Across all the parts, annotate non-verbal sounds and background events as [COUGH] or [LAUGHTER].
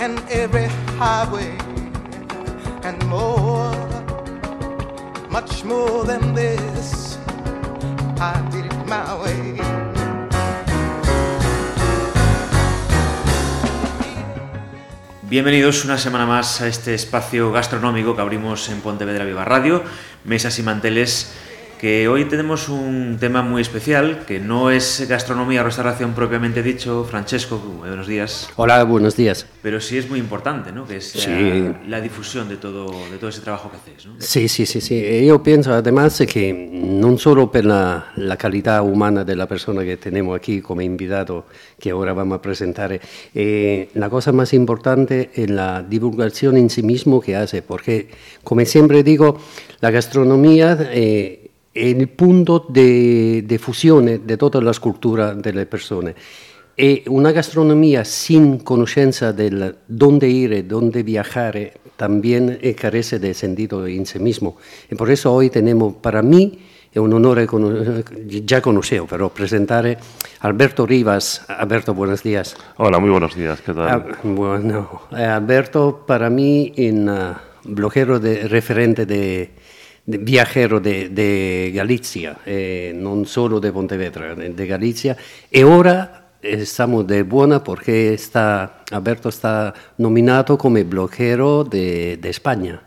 and every highway and more, much more than this. I did it my way. Bienvenidos una semana más a este espacio gastronómico que abrimos en Pontevedra Viva Radio, mesas y manteles que hoy tenemos un tema muy especial, que no es gastronomía o restauración propiamente dicho. Francesco, buenos días. Hola, buenos días. Pero sí es muy importante, ¿no? Que es la, la, difusión de todo, de todo ese trabajo que hacéis, ¿no? Sí, sí, sí, sí. Yo pienso además que non solo per la, la calidad umana della persona che tenemos aquí come invitato, che ora vamos a presentare, eh, la cosa más importante è la divulgazione in sí mismo que hace, porque, come sempre dico, la gastronomia eh, el punto de, de fusione di tutta la cultura delle persone. E una gastronomía sin conoscenza del dónde ir, dónde viajar, también carece de sentido en sí mismo. Y por eso hoy tenemos, para mí, è un onore, ya conoscevo, però presentare Alberto Rivas. Alberto, buenos días. Hola, muy buenos días, ¿qué tal? Ah, bueno, eh, Alberto, para mí, un uh, bloguero de, referente de, viajero de, Galicia, eh, no solo de Pontevedra, de Galicia, y ahora estamos de buena porque está, Alberto está nominado como bloguero de, España.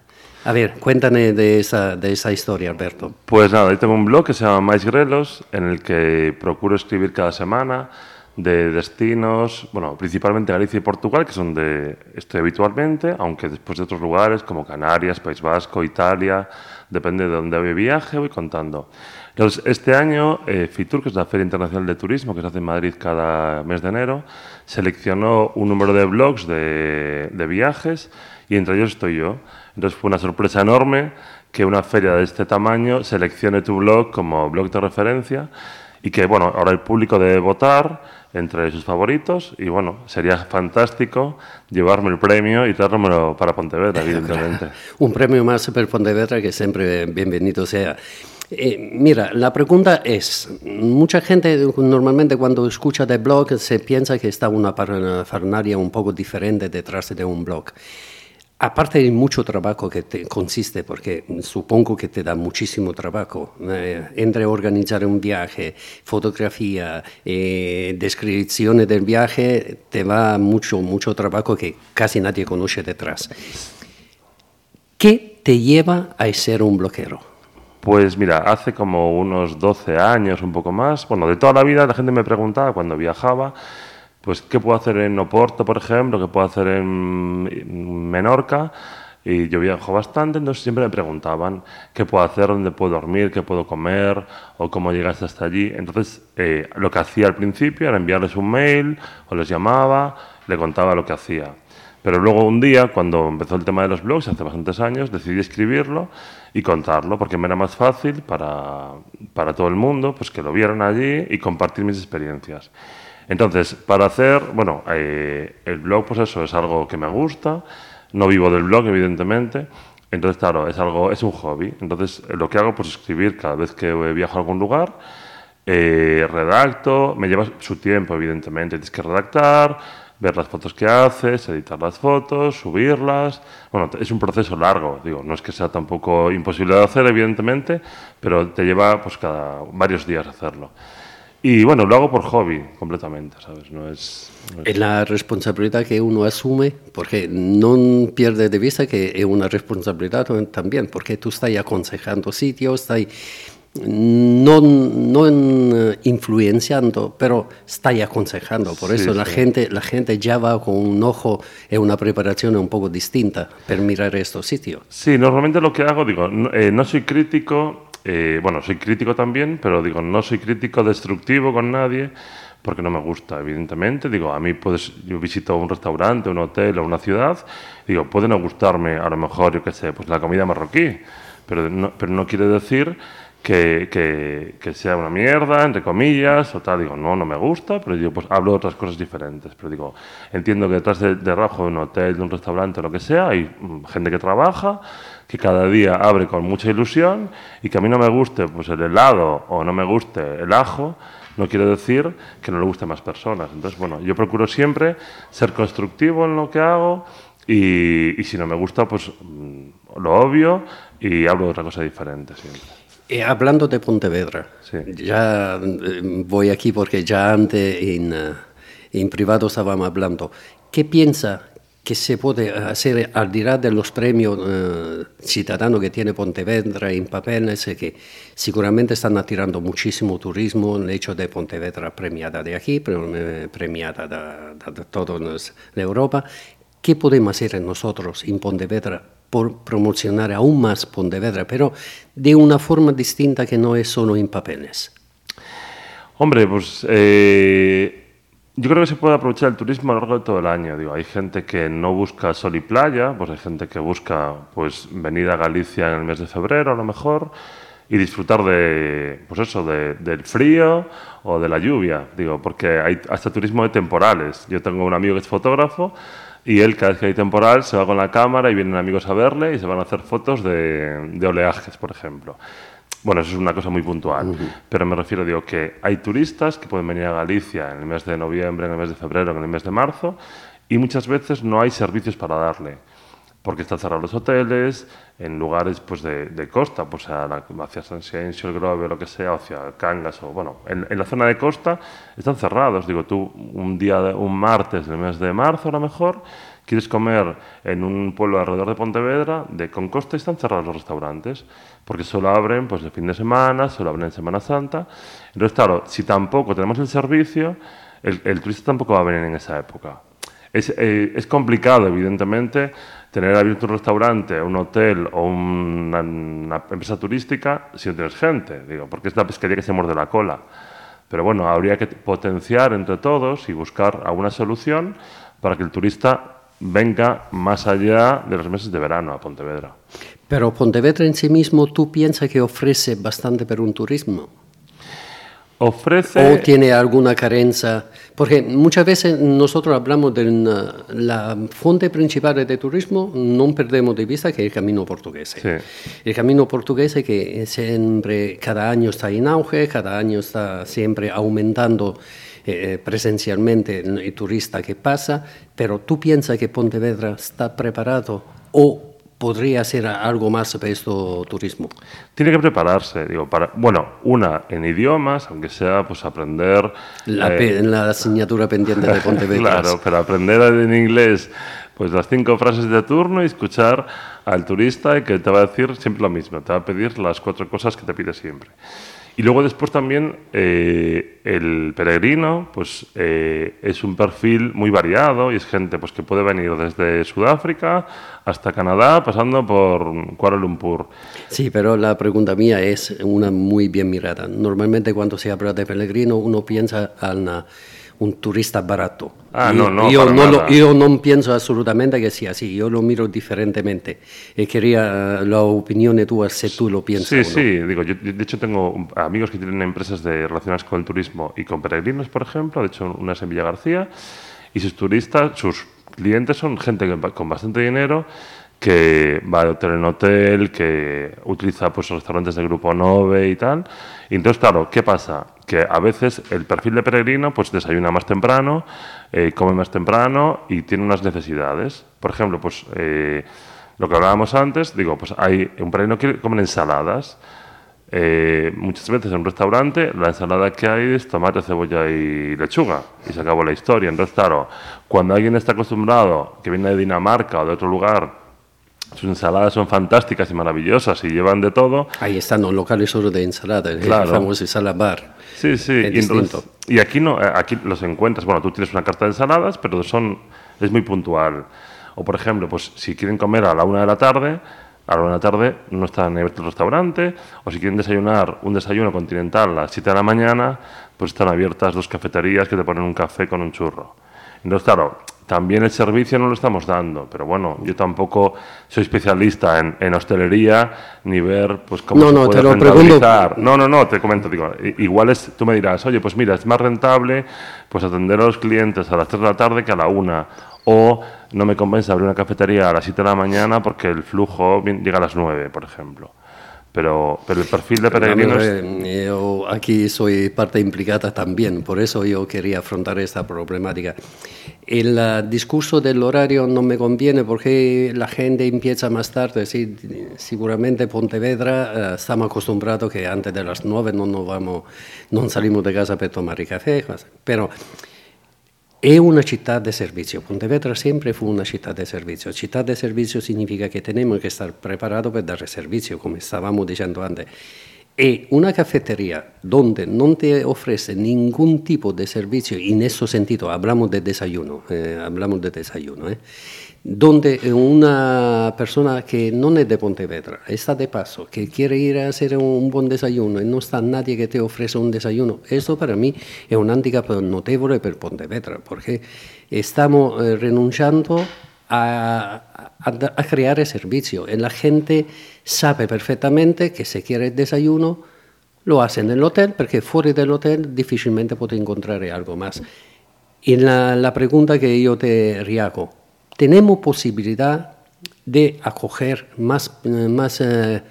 A ver, cuéntame de esa, de esa historia, Alberto. Pues nada, yo tengo un blog que se llama Mais Grelos, en el que procuro escribir cada semana de destinos, bueno, principalmente Galicia y Portugal, que es donde estoy habitualmente, aunque después de otros lugares como Canarias, País Vasco, Italia, depende de dónde hay viaje, voy contando. Entonces, este año, eh, FITUR, que es la Feria Internacional de Turismo, que se hace en Madrid cada mes de enero, seleccionó un número de blogs de, de viajes y entre ellos estoy yo. Entonces fue una sorpresa enorme que una feria de este tamaño seleccione tu blog como blog de referencia y que, bueno, ahora el público debe votar entre sus favoritos y bueno, sería fantástico llevarme el premio y traérmelo para Pontevedra, [LAUGHS] evidentemente. Un premio más para Pontevedra que siempre bienvenido sea. Eh, mira, la pregunta es, mucha gente normalmente cuando escucha de blog se piensa que está una farnaria un poco diferente detrás de un blog. Aparte de mucho trabajo que te consiste, porque supongo que te da muchísimo trabajo, eh, entre organizar un viaje, fotografía, eh, descripciones del viaje, te va mucho, mucho trabajo que casi nadie conoce detrás. ¿Qué te lleva a ser un bloquero? Pues mira, hace como unos 12 años, un poco más, bueno, de toda la vida la gente me preguntaba cuando viajaba, pues qué puedo hacer en Oporto, por ejemplo, qué puedo hacer en Menorca. Y yo viajo bastante, entonces siempre me preguntaban qué puedo hacer, dónde puedo dormir, qué puedo comer o cómo llegaste hasta allí. Entonces, eh, lo que hacía al principio era enviarles un mail o les llamaba, le contaba lo que hacía. Pero luego un día, cuando empezó el tema de los blogs, hace bastantes años, decidí escribirlo y contarlo, porque me era más fácil para, para todo el mundo pues que lo vieran allí y compartir mis experiencias. Entonces, para hacer, bueno, eh, el blog, pues eso, es algo que me gusta, no vivo del blog, evidentemente, entonces, claro, es algo, es un hobby. Entonces, lo que hago, pues escribir cada vez que viajo a algún lugar, eh, redacto, me lleva su tiempo, evidentemente, tienes que redactar, ver las fotos que haces, editar las fotos, subirlas. Bueno, es un proceso largo, digo, no es que sea tampoco imposible de hacer, evidentemente, pero te lleva pues cada varios días hacerlo. Y bueno, lo hago por hobby completamente, ¿sabes? No es, es... la responsabilidad que uno asume, porque no pierde de vista que es una responsabilidad también, porque tú estás aconsejando sitios, estás no, no influenciando, pero estás aconsejando. Por eso la, Gente, la gente ya va con un ojo y una preparación un poco distinta para mirar estos sitios. Sí, normalmente lo que hago, digo, no, eh, no soy crítico eh, bueno, soy crítico también, pero digo, no soy crítico destructivo con nadie, porque no me gusta, evidentemente. Digo, a mí puedes, yo visito un restaurante, un hotel o una ciudad, digo, puede no gustarme a lo mejor, yo qué sé, pues la comida marroquí, pero no, pero no quiere decir que, que, que, sea una mierda, entre comillas, o tal. Digo, no, no me gusta, pero yo pues hablo de otras cosas diferentes. Pero digo, entiendo que detrás de, de Rajo, de un hotel, de un restaurante, lo que sea, hay mm, gente que trabaja, que cada día abre con mucha ilusión y que a mí no me guste pues el helado o no me guste el ajo, no quiere decir que no le guste a más personas. Entonces, bueno, yo procuro siempre ser constructivo en lo que hago y, y si no me gusta, pues mm, lo obvio y hablo de otra cosa diferente siempre. Eh, hablando de Pontevedra, Sí. ya eh, voy aquí porque ya antes en, eh, en privado estábamos hablando. ¿Qué piensa que se puede hacer al dirá de los premios eh, ciudadanos que tiene Pontevedra en papeles, eh, que seguramente están atirando muchísimo turismo, el hecho de Pontevedra premiada de aquí, premiada de, de toda Europa? ¿Qué podemos hacer nosotros en Pontevedra por promocionar aún más Pontevedra, pero de una forma distinta que no es solo en papeles? Hombre, pues eh, yo creo que se puede aprovechar el turismo a lo largo de todo el año. Digo, hay gente que no busca sol y playa, pues hay gente que busca pues venir a Galicia en el mes de febrero a lo mejor y disfrutar de pues eso de, del frío o de la lluvia digo porque hay hasta turismo de temporales yo tengo un amigo que es fotógrafo y él cada vez que hay temporal se va con la cámara y vienen amigos a verle y se van a hacer fotos de, de oleajes por ejemplo. Bueno, eso es una cosa muy puntual, uh -huh. pero me refiero, digo, que hay turistas que pueden venir a Galicia en el mes de noviembre, en el mes de febrero, en el mes de marzo, y muchas veces no hay servicios para darle, porque están cerrados los hoteles, en lugares pues, de, de costa, pues a la, hacia San Siencio, el Grove, lo que sea, hacia Cangas, o bueno, en, en, la zona de costa están cerrados. Digo, tú un día, un martes del mes de marzo a lo mejor, quieres comer en un pueblo alrededor de Pontevedra, de con costa, están cerrados los restaurantes, porque solo abren pues, el fin de semana, solo abren en Semana Santa. Entonces, claro, si tampoco tenemos el servicio, el, el turista tampoco va a venir en esa época. Es, eh, es complicado, evidentemente, tener abierto un restaurante, un hotel o una, empresa turística si no tienes gente, digo, porque es la pesquería que se muerde la cola. Pero bueno, habría que potenciar entre todos y buscar alguna solución para que el turista venga más allá de los meses de verano a Pontevedra. Pero Pontevedra en sí mismo, ¿tú piensas que ofrece bastante para un turismo? Ofrece... ¿O tiene alguna carencia? Porque muchas veces nosotros hablamos de una, la fuente principal de turismo, no perdemos de vista que es el camino portugués. Sí. El camino portugués que siempre, cada año está en auge, cada año está siempre aumentando eh, presencialmente el turista que pasa, pero tú piensas que Pontevedra está preparado o podría hacer algo más para este turismo? Tiene que prepararse, digo, para, bueno, una en idiomas, aunque sea pues aprender... La, eh, la asignatura pendiente de Pontevedra. [LAUGHS] claro, pero aprender en inglés pues las cinco frases de turno y escuchar al turista y que te va a decir siempre lo mismo, te va a pedir las cuatro cosas que te pide siempre. Y luego después también eh, el peregrino pues eh, es un perfil muy variado y es gente pues que puede venir desde Sudáfrica hasta Canadá pasando por Kuala Lumpur. Sí, pero la pregunta mía es una muy bien mirada. Normalmente cuando se habla de peregrino uno piensa en un turista barato. Ah, no, no, yo, no lo, yo no pienso absolutamente que sea así, yo lo miro diferentemente. Y quería la opinión tuya si tú lo piensas. Sí, no. sí, digo, yo de hecho tengo amigos que tienen empresas de, relacionadas con el turismo y con peregrinos, por ejemplo, de hecho una es en Villa García, y sus turistas, sus clientes son gente con bastante dinero que va de hotel en hotel, que utiliza pues restaurantes de grupo Nove y tal. Y entonces, claro, ¿qué pasa? Que a veces el perfil de peregrino pues desayuna más temprano, eh, come más temprano y tiene unas necesidades. Por ejemplo, pues eh, lo que hablábamos antes, digo, pues hay un peregrino que come ensaladas. Eh, muchas veces en un restaurante la ensalada que hay es tomate, cebolla y lechuga y se acabó la historia. Entonces, claro, cuando alguien está acostumbrado, que viene de Dinamarca o de otro lugar, sus ensaladas son fantásticas y maravillosas y llevan de todo. Ahí están los locales solo de ensalada, claro. el famoso ensalada bar. Sí, sí. Y, entonces, y, aquí no, eh, aquí los encuentras. Bueno, tú tienes una carta de ensaladas, pero son es muy puntual. O por ejemplo, pues si quieren comer a la una de la tarde, a la una de la tarde no están abiertos el restaurante, o si quieren desayunar un desayuno continental a las 7 de la mañana, pues están abiertas dos cafeterías que te ponen un café con un churro. Entonces, claro, también el servicio no lo estamos dando, pero bueno, yo tampoco soy especialista en, en hostelería ni ver pues cómo No, se no, puede te lo rentabilizar. No, no, no, te comento, digo, igual es, tú me dirás, oye, pues mira, es más rentable pues atender a los clientes a las 3 de la tarde que a la 1, o no me compensa abrir una cafetería a las 7 de la mañana porque el flujo llega a las 9, por ejemplo. Pero, pero el perfil de peregrinos... Yo aquí soy parte implicada también, por eso yo quería afrontar esta problemática. El ah, discurso del horario no me conviene porque la gente empieza más tarde. Sí, seguramente Pontevedra eh, estamos acostumbrados que antes de las nueve no, nos vamos, no salimos de casa para tomar el café, pero è una città di servizio. Pontevedra sempre fu una città di servizio. Città di servizio significa che tenemos che stare preparati per dare servizio, come stavamo dicendo antes. E una cafetería donde non ti ofrece ningún tipo de servicio, en ese sentido, hablamos de desayuno, eh, hablamos de desayuno, eh, donde una persona que non è di Pontevedra, está de paso, que quiere ir a hacer un buen desayuno y no está nadie que te ofrece un desayuno, eso para mí è un handicap notevole per Pontevedra, porque estamos eh, renunciando a, a, a crear servicio. Y la gente sabe perfectamente que si quiere el desayuno, lo hace en el hotel, porque fuera del hotel difícilmente puede encontrar algo más. Y la, la pregunta que yo te riaco, ¿tenemos posibilidad de acoger más, más eh,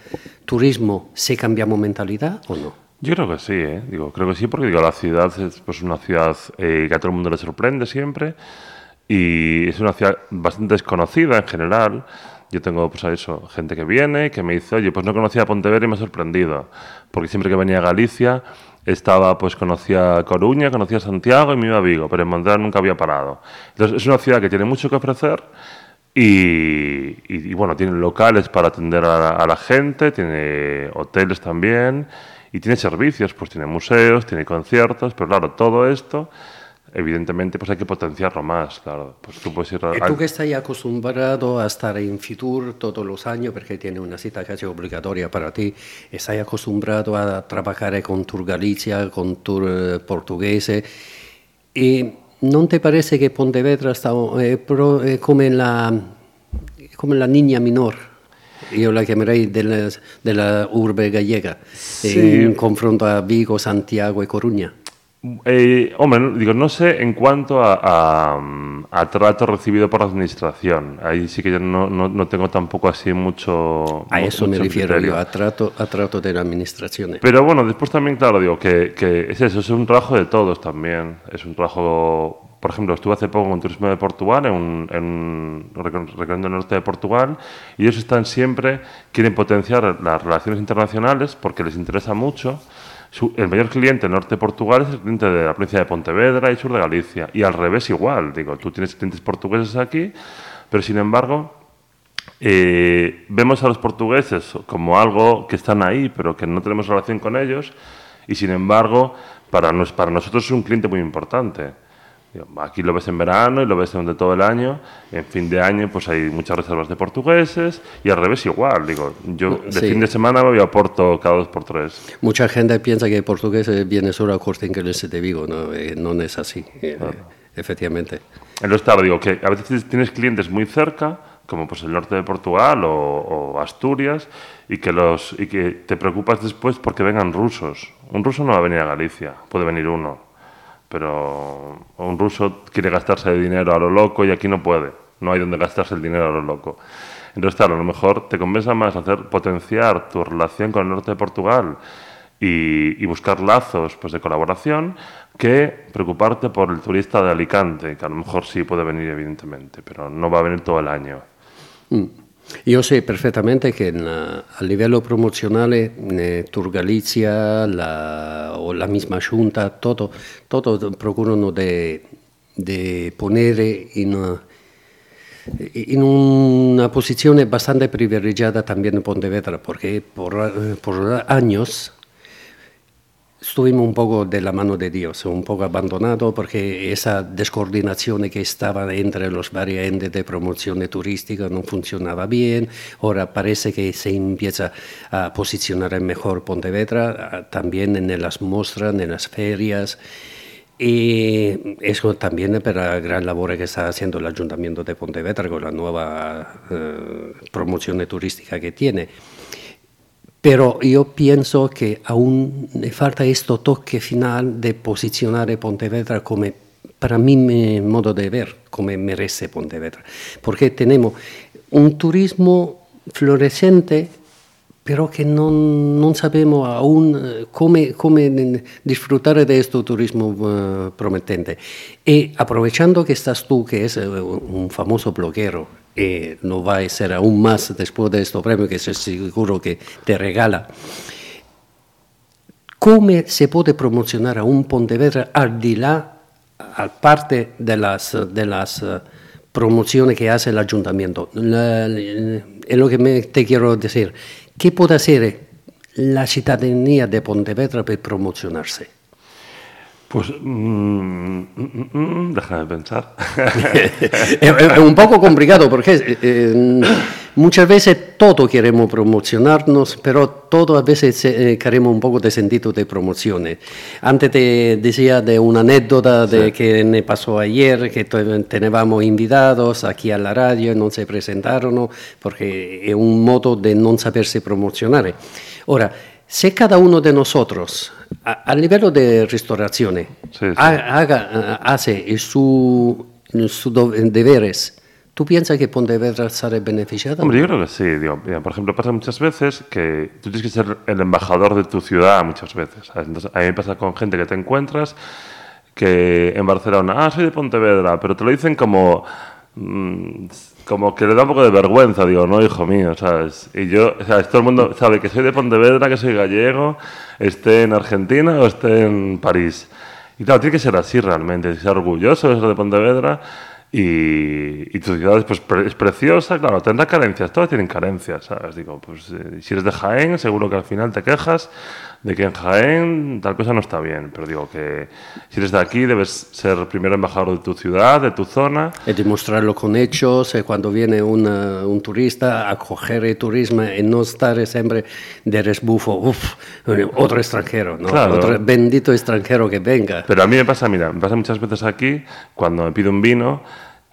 turismo si cambiamos mentalidad o no? Yo creo que sí, ¿eh? digo, creo que sí, porque digo, la ciudad es pues, una ciudad eh, que a todo el mundo le sorprende siempre y es una ciudad bastante desconocida en general. Yo tengo, pues eso, gente que viene, que me dice, oye, pues no conocía Pontevedra y me ha sorprendido, porque siempre que venía a Galicia estaba, pues conocía Coruña, conocía Santiago y me iba a Vigo, pero en Montreal nunca había parado. Entonces es una ciudad que tiene mucho que ofrecer y, y- y, bueno, tiene locales para atender a a la gente, tiene hoteles también y tiene servicios, pues tiene museos, tiene conciertos, pero claro, todo esto, evidentemente, pues hay que potenciarlo más, claro. Pues tú puedes ir a... E tu che stai acostumbrado a stare in Fitur todos los años perché tiene una cita casi obligatoria para ti e stai acostumbrado a trabajare con Tour Galizia, con Tour eh, portoghese e non ti parece che Pontevedra sta, è, pro- è come, la, come la niña minor? Io la chiamerei del- della urbe gallega Sì. in confronto a Vigo, Santiago e Coruña. Eh, hombre, no- digo, no sé en cuanto a, a, a trato recibido por la administración. Ahí sí que yo no, no, no tengo tampoco así mucho. A eso me mucho refiero criterio. yo, a trato, a trato della amministrazione. Pero bueno, después también, claro, digo que, que es eso, es un trabajo de todos también. Es un trabajo, por ejemplo, estuve hace poco con Turismo de Portugal, en un, en un el norte de Portugal, y ellos están siempre, quieren potenciar las relaciones internacionales porque les interesa mucho. Su- el mayor cliente norte de Portugal es el cliente de la provincia de Pontevedra y sur de Galicia. Y al revés igual, digo, tú tienes clientes portugueses aquí, pero sin embargo, eh, vemos a los portugueses como algo que están ahí, pero que no tenemos relación con ellos, y sin embargo, para, nos- para nosotros es un cliente muy importante. Aquí lo ves en verano y lo ves durante todo el año. En fin de año, pues hay muchas reservas de portugueses y al revés igual. Digo, yo de Sí. fin de semana me voy a Porto cada dos por tres. Mucha gente piensa que el portugués viene solo a Corte Inglés de Vigo, no, Eh, no es así, eh, efectivamente. Entonces, claro, digo que a veces tienes clientes muy cerca, como pues el norte de Portugal o, o Asturias, y que, los, y que te preocupas después porque vengan rusos. Un ruso no va a venir a Galicia, puede venir uno, pero un ruso quiere gastarse de dinero a lo loco y aquí no puede, no hay donde gastarse el dinero a lo loco. Entonces, claro, a lo mejor te compensa más hacer potenciar tu relación con el norte de Portugal y, y buscar lazos pues, de colaboración que preocuparte por el turista de Alicante, que a lo mejor sí puede venir, evidentemente, pero no va a venir todo el año. Mm. Io so perfettamente che in, a livello promozionale eh, Tour Galizia la, o la misma Junta, todo, todo procurano de ponere in, eh, in una posizione bastante privilegiata también Pontevedra, porque por, eh, por años estuvimos un poco de la mano de Dios, un poco abandonado porque esa descoordinación que estaba entre los varios entes de promoción turística no funcionaba bien. Ahora parece que se empieza a posicionar mejor Pontevedra, también en las muestras, en las ferias. Y eso también por la gran labor que está haciendo el Ayuntamiento de Pontevedra con la nueva eh, promoción turística que tiene. Pero yo pienso que aún le falta este toque final de posicionar Pontevedra como, para mi modo de ver, como merece Pontevedra. Porque tenemos un turismo floreciente, pero que no, no sabemos aún cómo, cómo, disfrutar de este turismo uh, prometente. Y aprovechando que estás tú, que es uh, un famoso bloguero, y no va a ser aún más después de este premio que seguro que te regala. ¿Cómo se puede promocionar a un Pontevedra al la, parte de las, de las eh, promociones que hace el ayuntamiento? es lo que me, te quiero decir. ¿Qué puede hacer la ciudadanía de Pontevedra para promocionarse? Pues mm, mm, mm, déjame pensar. [LAUGHS] es un poco complicado porque eh, eh, muchas veces todo queremos promocionarnos, pero todo a veces eh, queremos un poco de sentido de promoción. Antes te decía de una anécdota de que me pasó ayer, que teníamos invitados aquí a la radio y no se presentaron porque es un modo de no saberse promocionar. Ahora, si cada uno de nosotros, a, nivel de restauración, hace sus su deberes, ¿tú piensas que Pontevedra será beneficiado? Hombre, yo creo que sí. por ejemplo, pasa muchas veces que tú tienes que ser el embajador de tu ciudad muchas veces. Entonces, a mí me pasa con gente que te encuentras que en Barcelona, ah, soy de Pontevedra, pero te lo dicen como... Mm, como que le da un poco de vergüenza, digo, no, hijo mío, ¿sabes? Y yo, sea, todo el mundo sabe que soy de Pontevedra, que soy gallego, esté en Argentina o esté en París. Y claro, tiene que ser así realmente, ser orgulloso de ser de Pontevedra y, y, tu ciudad pues, es preciosa, claro, tendrá carencias, todas tienen carencias, ¿sabes? Digo, pues eh, si eres de Jaén, seguro que al final te quejas de que en Jaén tal cosa no está bien, pero digo que si eres de aquí debes ser primero embajador de tu ciudad, de tu zona. Y demostrarlo con hechos, eh, cuando viene un turista, acoger el turismo y no estar siempre de resbufo, uff, otro extranjero, ¿no? otro bendito extranjero que venga. Pero a mí me pasa, mira, me pasa muchas veces aquí, cuando me pido un vino,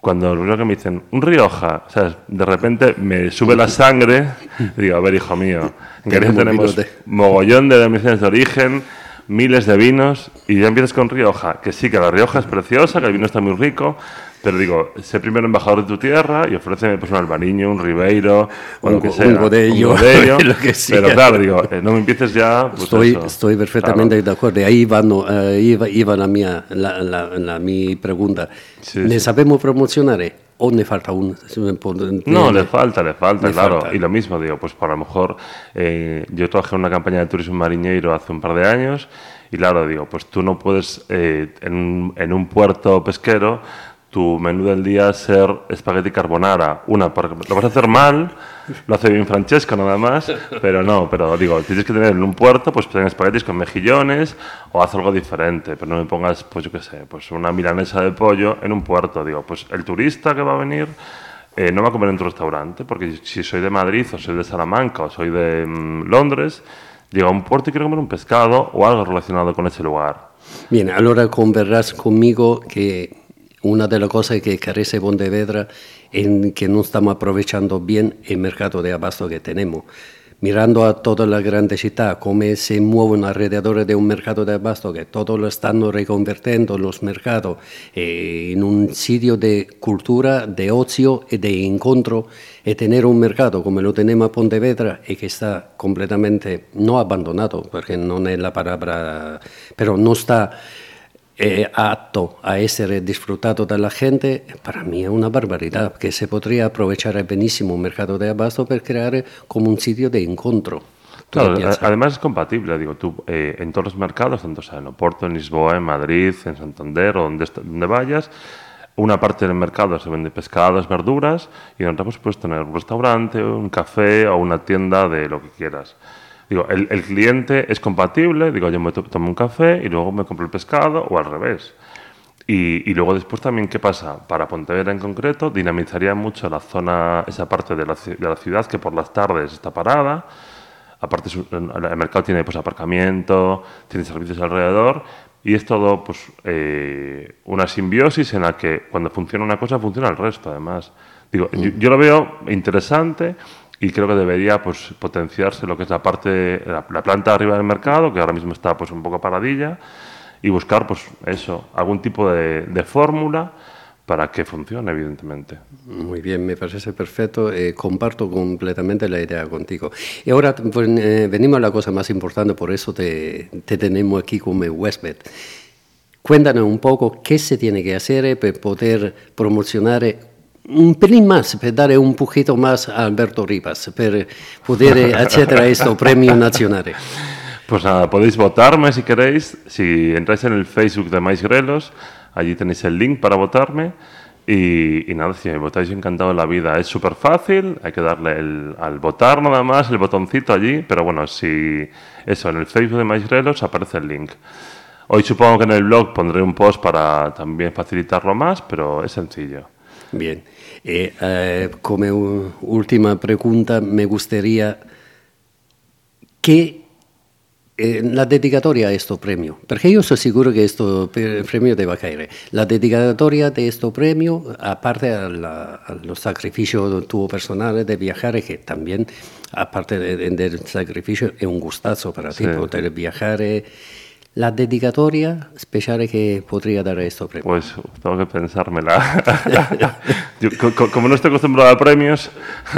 cuando lo que me dicen, un Rioja, sea, de repente me sube la sangre, y [LAUGHS] digo, a ver, hijo mío, en Galicia tenemos mogollón de denominaciones de origen, miles de vinos, y ya empiezas con Rioja, que sí, que la Rioja es preciosa, que el vino está muy rico, pero digo, sé primero embajador de tu tierra y ofrece pues, un albaniño, un ribeiro, un, [LAUGHS] lo que sea, un godello, lo que sea. Pero claro, digo, eh, no me empieces ya... Pues estoy, estoy perfectamente de acuerdo. Ahí iba, no, eh, iba, iba la, mía, la, la, mi pregunta. Sí, ¿Le sabemos promocionar o le falta un...? No, le falta, le falta, claro. Y lo mismo, digo, pues para lo mejor... Eh, yo trabajé en una campaña de turismo mariñeiro hace un par de años y claro, digo, pues tú no puedes en, en un puerto pesquero tu menú del día ser espagueti carbonara. Una, porque lo vas a hacer mal, lo hace bien Francesco nada más, pero no, pero digo, tienes que tener en un puerto, pues tener espaguetis con mejillones o haz algo diferente, pero no me pongas, pues yo qué sé, pues una milanesa de pollo en un puerto. Digo, pues el turista que va a venir eh, no va a comer en tu restaurante, porque si soy de Madrid o soy de Salamanca o soy de mm, Londres, llego a un puerto y quiero comer un pescado o algo relacionado con ese lugar. Bien, ahora converrás conmigo que una de las cosas que carece Pontevedra es que no estamos aprovechando bien el mercado de abasto que tenemos. Mirando a toda la grande ciudad, cómo se mueven alrededor de un mercado de abasto, que todos lo están reconvirtiendo los mercados eh, en un sitio de cultura, de ocio y de encuentro, y tener un mercado como lo tenemos a Pontevedra y que está completamente, no abandonado, porque no es la palabra, pero no está eh, apto a ser disfrutado de la gente, para mí es una barbaridad, que se podría aprovechar benísimo un mercado de abasto para crear como un sitio de encuentro. Claro, además es compatible, digo, tú eh, en todos los mercados, tanto sea en Oporto, en Lisboa, en Madrid, en Santander o donde, donde vayas, una parte del mercado se vende pescados, verduras y en otra pues puedes tener un restaurante, un café o una tienda de lo que quieras. Digo, el, el cliente es compatible, digo, yo me to- tomo un café y luego me compro el pescado o al revés. Y, y luego después también, ¿qué pasa? Para Pontevedra en concreto, dinamizaría mucho la zona, esa parte de la, de la ciudad que por las tardes está parada. Aparte, el mercado tiene pues, aparcamiento, tiene servicios alrededor y es todo pues, eh, una simbiosis en la que cuando funciona una cosa, funciona el resto, además. Digo, yo, yo lo veo interesante y creo que debería pues, potenciarse lo que es la parte, la, la planta arriba del mercado, que ahora mismo está pues, un poco paradilla, y buscar pues, eso, algún tipo de, de fórmula para que funcione, evidentemente. Muy bien, me parece perfecto. eh, comparto completamente la idea contigo. Y ahora pues, eh, venimos a la cosa más importante, por eso te, te tenemos aquí como huésped. Cuéntanos un poco qué se tiene que hacer para poder promocionar eh, un pelín más, para dar un poquito más a Alberto Rivas, para poder [LAUGHS] acceder a estos premios nacionales. Pues nada, podéis votarme si queréis. Si entráis en el Facebook de Mais Grelos, allí tenéis el link para votarme. Y, y nada, si me votáis, encantado de la vida. Es súper fácil, hay que darle el- al votar nada más, el botoncito allí. Pero bueno, si eso, en el Facebook de Mais Grelos aparece el link. Hoy supongo que en el blog pondré un post para también facilitarlo más, pero es sencillo. Bien. Eh, eh, como última pregunta, me gustaría que eh, la dedicatoria a este premio, porque yo estoy seguro que este premio a caer. La dedicatoria de este premio, aparte a los sacrificios tuvo personales de viajar, que también, aparte de- de- del sacrificio, es un gustazo para ti Sí. poder viajar. eh, la dedicatoria especial que podría dar a este premio. Pues tengo que pensármela. [LAUGHS] Yo, co- co- como no estoy acostumbrado a premios,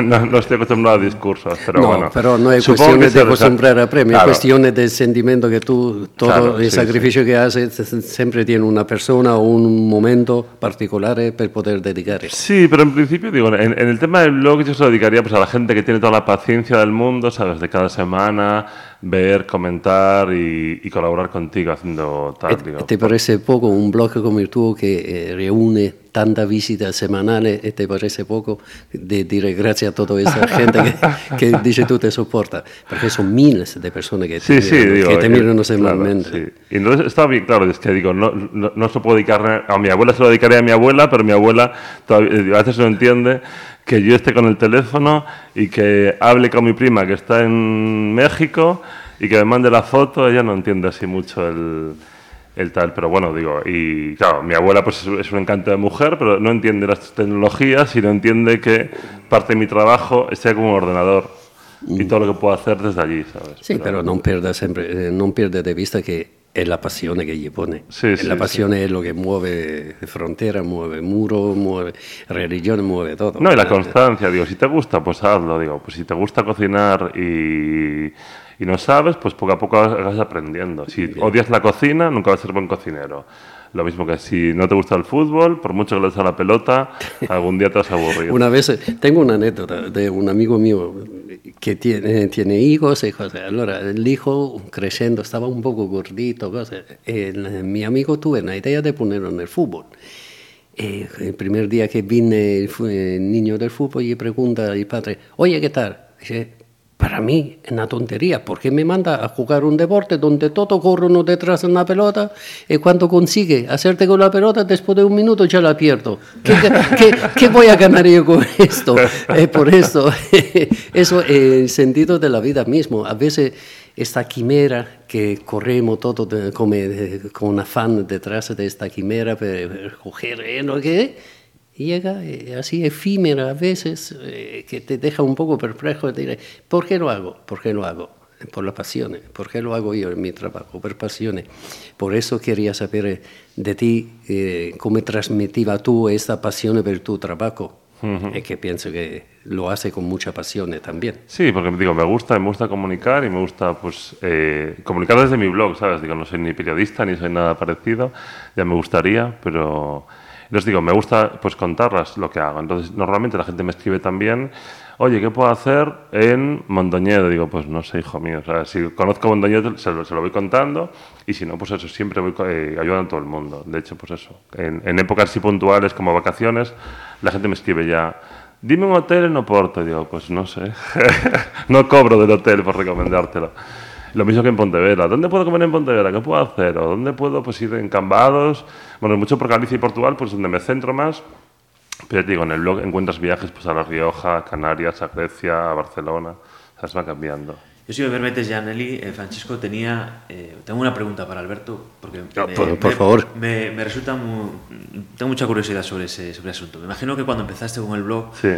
no, no estoy acostumbrado a discursos. Pero no, bueno, pero no es cuestiones de acostumbrar a premio, Claro. es cuestiones del sentimiento que tú, todo Claro, el sí, sacrificio que haces, siempre tiene una persona o un momento particular eh, para poder dedicar. Sí, pero en principio, digo, en, en el tema del blog yo se lo dedicaría pues, a la gente que tiene toda la paciencia del mundo, ¿sabes? De cada semana, ver, comentar y, y colaborar contigo haciendo tal, digo. ¿Te parece poco un blog como el tuyo que eh, reúne tantas visitas semanales? eh, ¿Te parece poco de decir gracias a toda esa [LAUGHS] gente que, que dice tú te soporta? Porque son miles de personas que Sí, te sí, miran, digo. que te eh, miran claro, semanalmente. sí. Y entonces está bien, claro, es que digo, no, no, no se lo puedo dedicar a mi abuela, se lo dedicaría a mi abuela, pero mi abuela todavía, eh, a veces no entiende que yo esté con el teléfono y que hable con mi prima que está en México y que me mande la foto, ella no entiende así mucho el, el tal, pero bueno, digo, y claro, mi abuela pues es- un encanto de mujer, pero no entiende las tecnologías y no entiende que parte de mi trabajo sea como un ordenador y todo lo que puedo hacer desde allí, ¿sabes? Sí, pero non perda sempre, eh, non perde de vista che è la passione che gli pone. E sì, la passione è lo che muove frontera, muove muro, muove religione, muove todo. No, y la constancia, digo, si te gusta, pues hazlo, digo, pues si te gusta cocinar y, y no sabes, pues poco a poco vas aprendiendo. Si odias la cocina, nunca vas a ser buen cocinero. Lo mismo que si no te gusta el fútbol, por mucho que le des a la pelota, [LAUGHS] algún día te vas a aburrir. Una vez, eh, tengo una anécdota de un amigo mío que tiene, tiene hijos y cosas. Allora, el hijo creciendo estaba un poco gordito, cosas. El- mi amigo tuvo la idea de ponerlo en el fútbol. E el primer día que viene el, el niño del fútbol y pregunta al padre, oye, ¿qué tal? Dice, para mí es una tontería, porque me manda a jugar un deporte donde todo corre uno detrás de una pelota y cuando consigue hacerte con la pelota, después de un minuto ya la pierdo. ¿Qué, qué- [LAUGHS] qué voy a ganar yo con esto? Eh, por eso, [LAUGHS] eso es el sentido de la vida mismo. A veces esta quimera que corremos todo de- como de- con afán detrás de esta quimera para coger eh, lo que y llega eh, así efímera a veces, eh, que te deja un poco perplejo y diré, ¿por qué lo hago? ¿Por qué lo hago? Por la pasión. ¿Por qué lo hago yo en mi trabajo? Por pasión. Por eso quería saber eh, de ti eh, cómo transmitía tú esta pasión por tu trabajo. Es que pienso que lo hace con mucha pasión eh, también. Sí, porque digo, me gusta, me gusta comunicar y me gusta pues eh, comunicar desde mi blog, ¿sabes? Digo, no soy ni periodista ni soy nada parecido, ya me gustaría, pero entonces digo, me gusta pues contarlas lo que hago. Entonces, normalmente la gente me escribe también, oye, ¿qué puedo hacer en Mondoñedo? Digo, pues no sé, hijo mío, o sea, si conozco Mondoñedo se lo, se lo voy contando y si no, pues eso, siempre voy eh, ayudando a todo el mundo. De hecho, pues eso, en, épocas así puntuales como vacaciones, la gente me escribe ya dime un hotel en Oporto. Digo, pues no sé. [LAUGHS] no cobro del hotel por recomendártelo. Lo mismo que en Pontevedra. ¿Dónde puedo comer en Pontevedra? ¿Qué puedo hacer? ¿O dónde puedo pues, ir en Cambados? Bueno, mucho por Galicia y Portugal, pues donde me centro más. Pero te digo, en el blog encuentras viajes pues, a La Rioja, a Canarias, a Grecia, a Barcelona. O sea, se va cambiando. Yo si me permites, ya, Nelly, eh, Francisco, tenía, eh, tengo una pregunta para Alberto, porque No, me, por- me- por favor. Me, me resulta muy, tengo mucha curiosidad sobre ese, sobre ese asunto. Me imagino que cuando empezaste con el blog, Sí.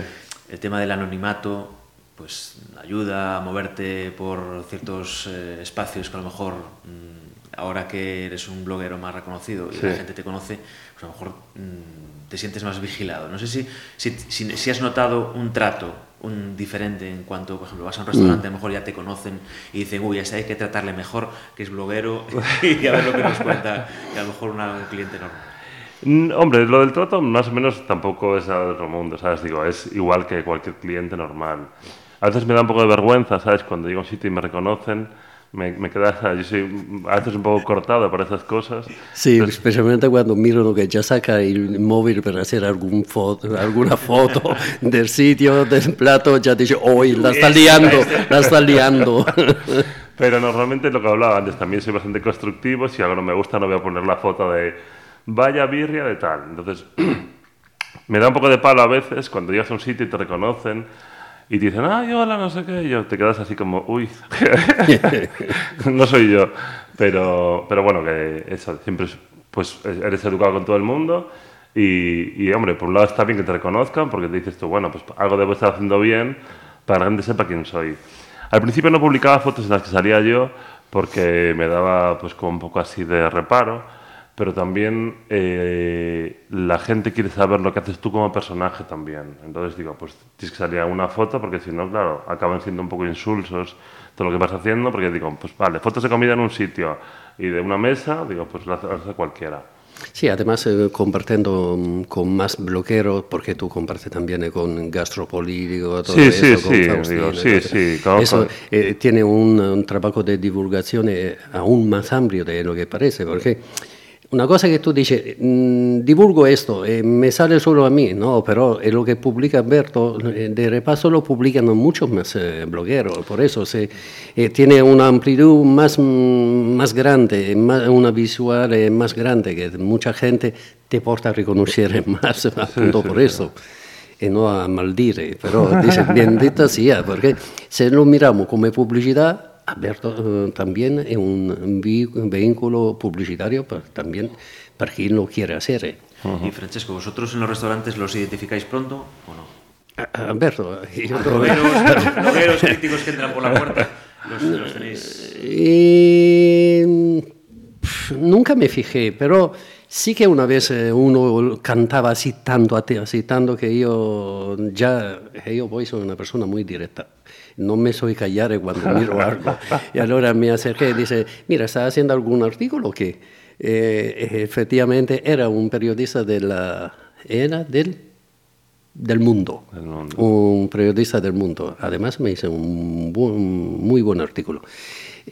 el tema del anonimato, pues ayuda a moverte por ciertos eh, espacios que a lo mejor mm, ahora que eres un bloguero más reconocido y Sí. la gente te conoce, pues a lo mejor mm, te sientes más vigilado. No sé si, si, si- si has notado un trato un diferente en cuanto, por ejemplo, vas a un restaurante, a lo mejor ya te conocen y dicen, uy, a ese hay que tratarle mejor, que es bloguero, [LAUGHS] y a ver lo que nos cuenta, que a lo mejor una- un cliente normal. Mm, Hombre, lo del trato más o menos tampoco es nada de otro mundo, ¿sabes? Digo, es igual que cualquier cliente normal. A veces me da un poco de vergüenza, ¿sabes? Cuando llego a un sitio y me reconocen, me, me queda, ¿sabes? yo soy a veces un poco cortado por esas cosas. Sí, especialmente cuando miro que ya saca el móvil para hacer algún foto, alguna foto [LAUGHS] del sitio, del plato, ya dice, hoy la está liando, la está liando. [LAUGHS] Pero normalmente lo que hablaba antes, también soy bastante constructivo, si algo no me gusta no voy a poner la foto de vaya birria de tal. Entonces, [CLEARS THROAT] me da un poco de palo a veces cuando llegas a un sitio y te reconocen y te dicen, ay, hola, no sé qué, y yo te quedas así como, uy, [LAUGHS] no soy yo. Pero, pero bueno, que eso, siempre es- pues eres educado con todo el mundo y, y, hombre, por un lado está bien que te reconozcan porque te dices tú, bueno, pues algo debo estar haciendo bien para que la gente sepa quién soy. Al principio no publicaba fotos en las que salía yo porque me daba pues como un poco así de reparo, pero también eh, la gente quiere saber lo que haces tú como personaje también. Entonces digo, pues tienes que salir a una foto porque si no, claro, acaban siendo un poco insulsos todo lo que vas haciendo porque digo, pues vale, fotos de comida en un sitio y de una mesa, digo, pues lo hace, cualquiera. Sí, además eh, compartiendo mm, con más bloqueros, porque tú compartes también eh, con gastropolítico, todo Sí, eso, sí, con sí, Faustino, digo, sí, sí, conozco. Eso eh, tiene un, un trabajo de divulgación eh, aún más amplio de lo que parece, porque una cosa que tú dices, mm, divulgo esto, eh, me sale solo a mí, no, pero eh, lo que publica Alberto, eh, de repaso lo publican muchos más eh, blogueros, por eso se, eh, tiene una amplitud más, mm, más grande, más- una visual eh, más grande, que mucha gente te porta a reconocer [LAUGHS] más, appunto por eso. E no a maldire, però dice bendita sia, perché se lo miramos come pubblicità, Alberto eh, también es un, vehículo publicitario pa- también para quien lo quiere hacer. eh. Y Francesco, ¿vosotros en los restaurantes los identificáis pronto o no? Alberto, yo creo- Blogueros, críticos que entran por la puerta, los, los tenéis... Eh, nunca me fijé, pero sí que una vez eh, uno cantaba así tanto, así tanto que yo ya, yo poi soy una persona muy directa. No me soy callar cuando miro algo. Y ahora me acerqué y dice, mira, ¿estás haciendo algún artículo que eh, efectivamente era un periodista de la, era del, del mundo, un periodista del mundo. Además me hizo un buen- muy buen artículo.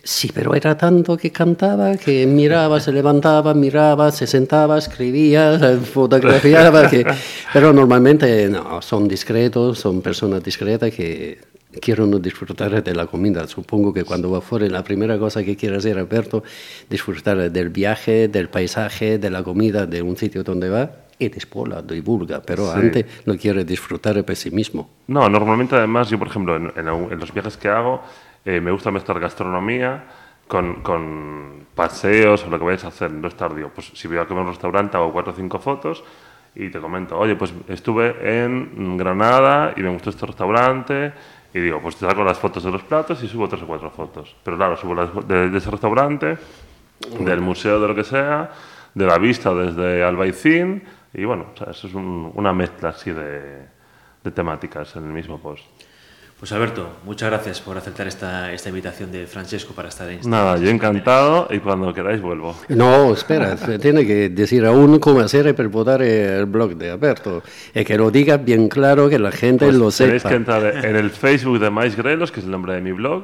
Sí, pero era tanto que cantaba, que miraba, se levantaba, miraba, se sentaba, escribía, [LAUGHS] fotografiaba, que... pero normalmente no, son discretos, son personas discretas que quieren disfrutar de la comida. Supongo que cuando va fuera la primera cosa que quiere hacer Alberto, disfrutar del viaje, del paisaje, de la comida, de un sitio donde va y después la divulga, pero Sí. antes no quiere disfrutar el pesimismo. No, normalmente además yo, por ejemplo, en, en- en los viajes que hago, eh, me gusta mezclar gastronomía con, con paseos o lo que vayas a hacer. No estar, digo, pues si voy a comer un restaurante hago cuatro o cinco fotos y te comento, oye, pues estuve en Granada y me gustó este restaurante y digo, pues saco las fotos de los platos y subo tres o cuatro fotos. Pero claro, subo las de, de ese restaurante, del museo, de lo que sea, de la vista desde Albaicín y bueno, o sea, eso es un- una mezcla así de, de temáticas en el mismo post. Pues Alberto, muchas gracias por aceptar esta, esta invitación de Francesco para estar en esta Nada, yo encantado y cuando queráis vuelvo. No, espera, [LAUGHS] se tiene que decir aún cómo hacer para votar el blog de Alberto. Y que lo diga bien claro, que la gente Pues lo tenéis sepa. que entrar en el Facebook de Mais Grelos, que es el nombre de mi blog,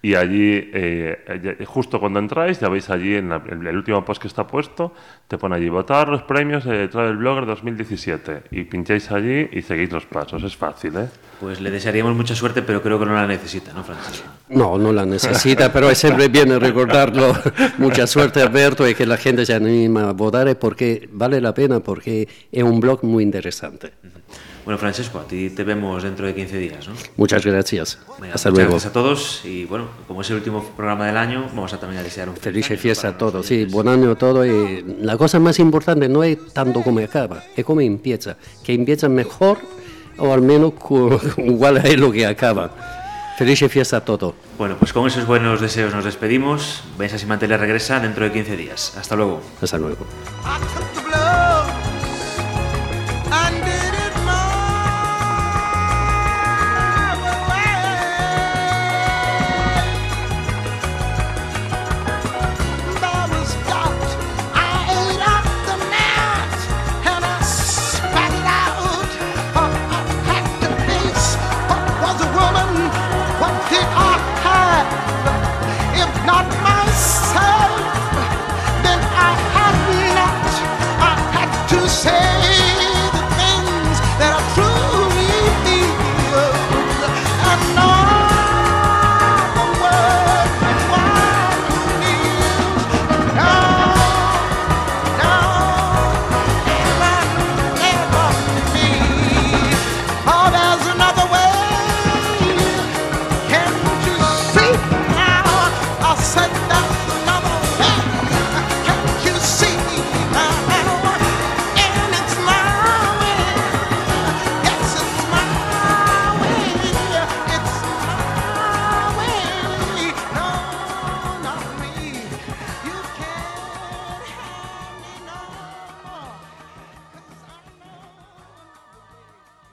Y allí, eh, justo cuando entráis, ya veis allí en, el último post que está puesto, te pone allí votar los premios de Travel Blogger 2017 y pincháis allí y seguís los pasos. Es fácil, ¿eh? Pues le desearíamos mucha suerte, pero creo que no la necesita, ¿no, Francisco? No, no la necesita, pero es siempre bien recordarlo. [LAUGHS] mucha suerte, Alberto, y que la gente se anima a votar porque vale la pena, porque es un blog muy interesante. Bueno, Francesco, a ti te vemos dentro de 15 días, ¿no? Muchas gracias. Hasta luego. Gracias a todos y bueno, como es el último programa del año, vamos a también a desear un feliz, fiesta a todos. Sí, buen año a todos. Y la cosa más importante no es tanto cómo acaba, es cómo empieza. Que empieza mejor o al menos [LAUGHS] igual a lo que acaba. Feliz fiesta a todos. Bueno, pues con esos buenos deseos nos despedimos. Benjas y Manteles regresa dentro de 15 días. Hasta luego. Hasta luego.